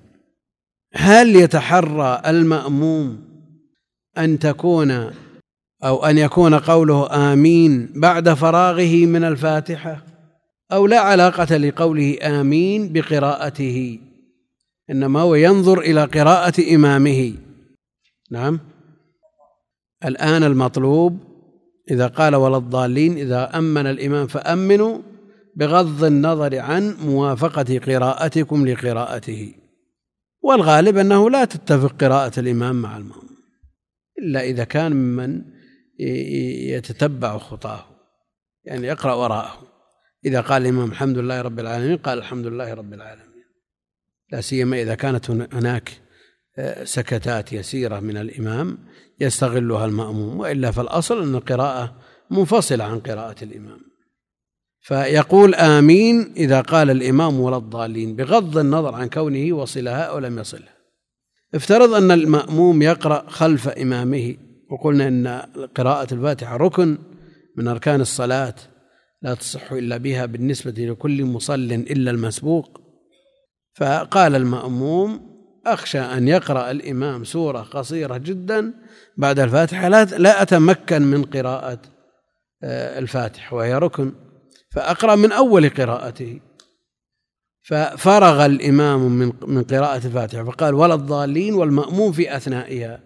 هل يتحرى المأموم أن تكون أو أن يكون قوله آمين بعد فراغه من الفاتحة أو لا علاقة لقوله آمين بقراءته؟ إنما هو ينظر إلى قراءة إمامه. نعم. الآن المطلوب إذا قال ولا الضالين إذا أمن الإمام فأمنوا بغض النظر عن موافقة قراءتكم لقراءته. والغالب أنه لا تتفق قراءة الإمام مع المأموم إلا إذا كان ممن يتتبع خطاه يعني يقرأ وراءه. إذا قال الإمام الحمد لله رب العالمين قال الحمد لله رب العالمين. لا سيما إذا كانت هناك آه، سكتات يسيرة من الإمام يستغلها المأموم وإلا فالأصل أن القراءة منفصلة عن قراءة الإمام. فيقول آمين إذا قال الإمام ولا الضالين بغض النظر عن كونه وصلها أو لم يصلها. افترض أن المأموم يقرأ خلف إمامه وقلنا أن قراءة الفاتحة ركن من أركان الصلاة لا تصح إلا بها بالنسبة لكل مصل إلا المسبوق. فقال المأموم أخشى أن يقرأ الإمام سورة قصيرة جدا بعد الفاتحة لا أتمكن من قراءة آه، الفاتحة وهي ركن. فأقرأ من أول قراءته. ففرغ الإمام من من قراءة الفاتحة فقال ولا الضالين والمأموم في أثنائها.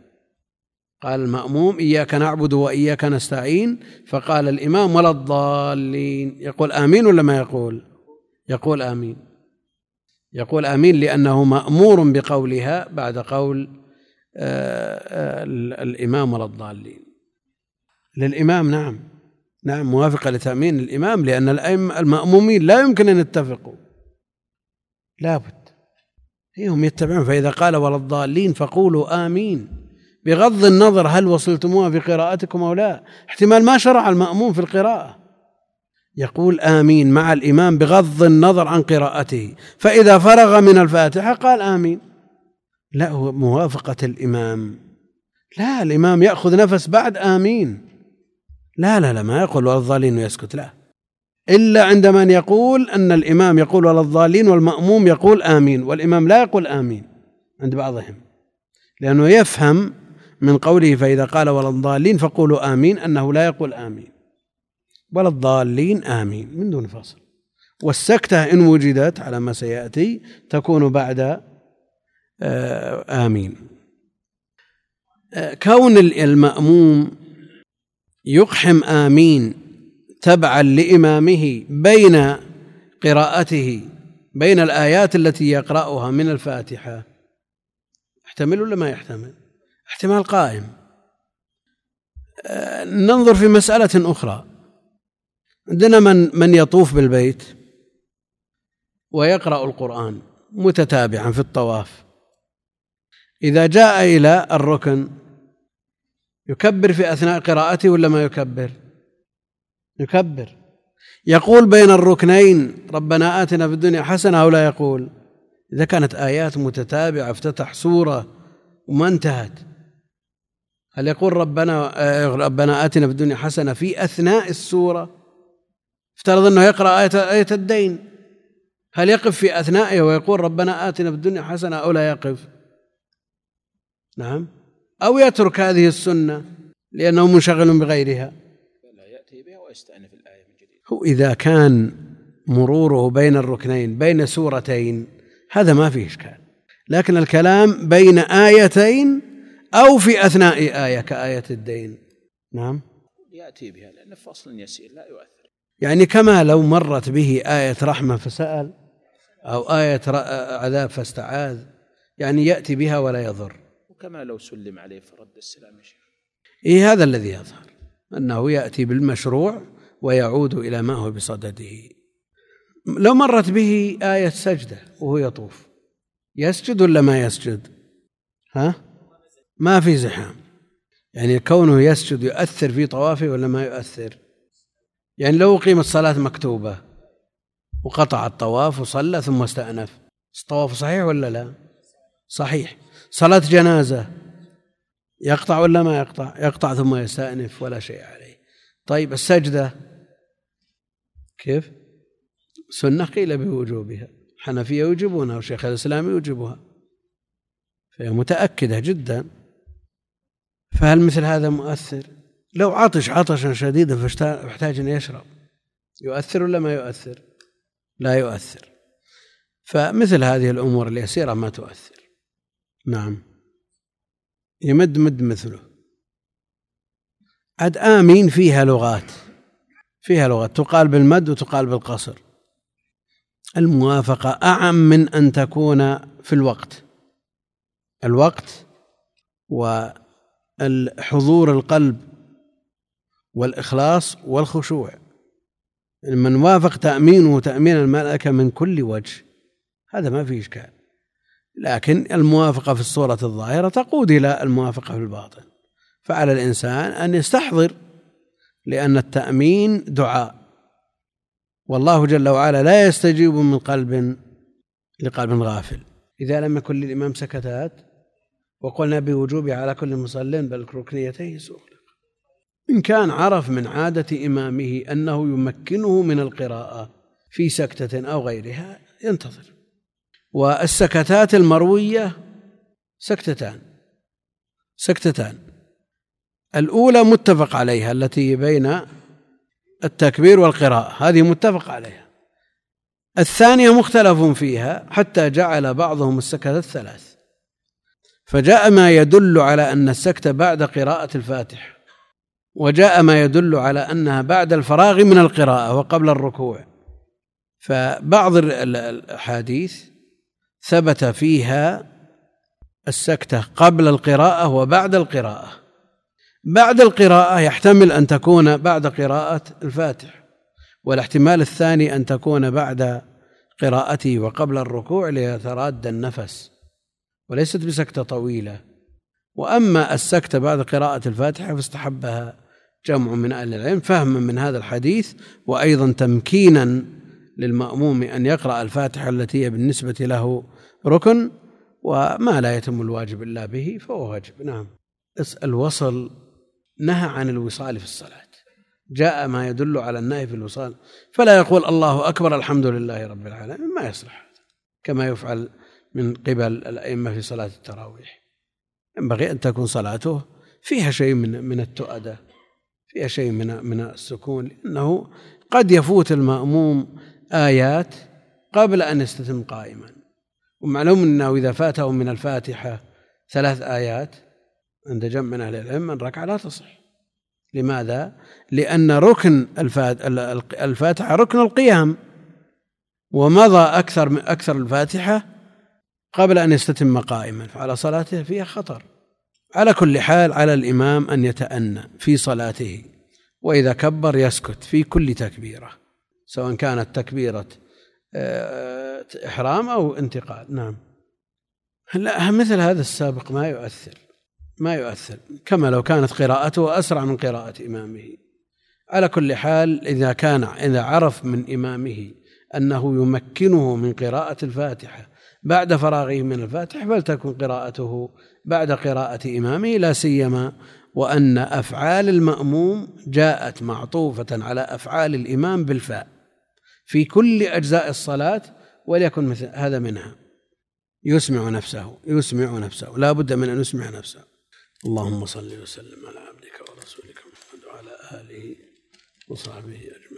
قال المأموم إياك نعبد وإياك نستعين. فقال الإمام ولا الضالين. يقول آمين ولا ما يقول؟ يقول آمين. يقول آمين لأنه مأمور بقولها بعد قول آه، آه، الإمام ولا الضالين. للإمام نعم نعم موافقة لتأمين الإمام لأن المأمومين لا يمكن أن يتفقوا. لابد. هم يتبعون. فإذا قال ولا الضالين فقولوا آمين. بغض النظر هل وصلتموها في قراءتكم أو لا. احتمال ما شرع المأموم في القراءة. يقول آمين مع الإمام بغض النظر عن قراءته. فإذا فرغ من الفاتحة قال آمين. لا هو موافقة الإمام. لا الإمام يأخذ نفس بعد آمين. لا لا لا ما يقول ولا الضالين ويسكت لا. إلا عند من يقول أن الإمام يقول ولا الضالين والمأموم يقول آمين والإمام لا يقول آمين عند بعضهم. لأنه يفهم من قوله فإذا قال ولا الضالين فقولوا آمين أنه لا يقول آمين. ولا الضالين آمين من دون فصل والسكتة إن وجدت على ما سيأتي تكون بعد آه، آمين. آه، كون المأموم يقحم آمين تبعا لإمامه بين قراءته بين الآيات التي يقرأها من الفاتحة يحتمل ولا ما يحتمل؟ احتمال قائم. آه، ننظر في مسألة أخرى. عندنا من من يطوف بالبيت ويقرأ القرآن متتابعا في الطواف. إذا جاء إلى الركن يكبر في أثناء قراءته ولا ما يكبر؟ يكبر. يقول بين الركنين ربنا آتنا في الدنيا حسنة أو لا يقول؟ إذا كانت آيات متتابعة افتتح سورة وما انتهت. هل يقول ربنا آه، ربنا آتنا في الدنيا حسنة في أثناء السورة؟ افترض أنه يقرأ آية آية الدين. هل يقف في أثنائه ويقول ربنا آتنا في الدنيا حسنة أو لا يقف؟ نعم. أو يترك هذه السنة لأنه منشغل بغيرها. لا يأتي بها ويستأنف الآية من جديد. هو إذا كان مروره بين الركنين بين سورتين هذا ما فيه إشكال. لكن الكلام بين آيتين أو في أثناء آية كآية الدين. نعم. يأتي بها لأن فصل يسير لا يؤثر. يعني كما لو مرت به آية رحمة فسأل أو آية عذاب فاستعاذ يعني يأتي بها ولا يضر. وكما لو سلم عليه فرد السلام يا شيخ. إيه هذا الذي يظهر أنه يأتي بالمشروع ويعود إلى ما هو بصدده. لو مرت به آية سجدة وهو يطوف يسجد ولا ما يسجد؟ ها؟ ما في زحام. يعني كونه يسجد يؤثر في طوافه ولا ما يؤثر؟ يعني لو قيمت صلاة مكتوبة وقطع الطواف وصلى ثم استأنف الطواف صحيح ولا لا؟ صحيح. صلاة جنازة يقطع ولا ما يقطع؟ يقطع ثم يستأنف ولا شيء عليه. طيب السجدة كيف؟ سنة قيل بوجوبها. حنفية يوجبونها وشيخ الإسلام يوجبها. فهي متأكدة جدا. فهل مثل هذا مؤثر؟ لو عطش عطشا شديدا فاحتاج أن يشرب. يؤثر ولا ما يؤثر؟ لا يؤثر. فمثل هذه الأمور اليسيرة ما تؤثر. نعم. يمد مد مثله. عد آمين فيها لغات. فيها لغات. تقال بالمد وتقال بالقصر. الموافقة أعم من أن تكون في الوقت. الوقت والحضور القلب والإخلاص والخشوع. من وافق تأمينه تأمين الملائكة من كل وجه هذا ما فيه إشكال. لكن الموافقة في الصورة الظاهرة تقود إلى الموافقة في الباطن. فعلى الإنسان أن يستحضر لأن التأمين دعاء. والله جل وعلا لا يستجيب من قلب لقلب غافل. إذا لم يكن للإمام سكتات وقلنا بوجوبها على كل مصل بل ركنيتيه سؤلق إن كان عرف من عادة إمامه أنه يمكنه من القراءة في سكتة أو غيرها ينتظر. والسكتات المروية سكتتان سكتتان. الأولى متفق عليها التي بين التكبير والقراءة هذه متفق عليها. الثانية مختلف فيها حتى جعل بعضهم السكتة الثلاث. فجاء ما يدل على أن السكتة بعد قراءة الفاتح. وجاء ما يدل على أنها بعد الفراغ من القراءة وقبل الركوع. فبعض الأحاديث ثبت فيها السكتة قبل القراءة وبعد القراءة. بعد القراءة يحتمل أن تكون بعد قراءة الفاتح والاحتمال الثاني أن تكون بعد قراءته وقبل الركوع ليتراد النفس وليست بسكتة طويلة. وأما السكتة بعد قراءة الفاتحة فاستحبها جمع من أهل العلم فهما من هذا الحديث وأيضا تمكينا للمأموم أن يقرأ الفاتحة التي هي بالنسبة له ركن وما لا يتم الواجب إلا به فهو واجب. نعم. الوصل نهى عن الوصال في الصلاة. جاء ما يدل على النهي في الوصال. فلا يقول الله أكبر الحمد لله رب العالمين. ما يصلح كما يفعل من قبل الأئمة في صلاة التراويح. ينبغي أن تكون صلاته فيها شيء من من التؤدة. فيها شيء من من السكون لأنه قد يفوت المأموم آيات قبل أن يستتم قائما. ومعلوم أنه إذا فاته من الفاتحة ثلاث آيات عند جمع من أهل العلم الركعة لا تصح. لماذا؟ لأن ركن الفاتحة ركن القيام. ومضى أكثر من أكثر الفاتحة قبل أن يستتم قائما فعلى صلاته فيها خطر. على كل حال على الإمام أن يتأنى في صلاته وإذا كبر يسكت في كل تكبيرة سواء كانت تكبيرة آه، إحرام أو انتقال. نعم. لا مثل هذا السابق ما يؤثر ما يؤثر كما لو كانت قراءته أسرع من قراءة إمامه. على كل حال إذا كان إذا عرف من إمامه أنه يمكنه من قراءة الفاتحة بعد فراغه من الفاتحة فلتكن قراءته بعد قراءة إمامه لا سيما وأن أفعال المأموم جاءت معطوفة على أفعال الإمام بالفاء في كل أجزاء الصلاة وليكن مثل هذا منها. يسمع نفسه يسمع نفسه لا بد من أن يسمع نفسه. اللهم صل وسلم على عبدك ورسولك محمد وعلى آله وصحبه أجمعين.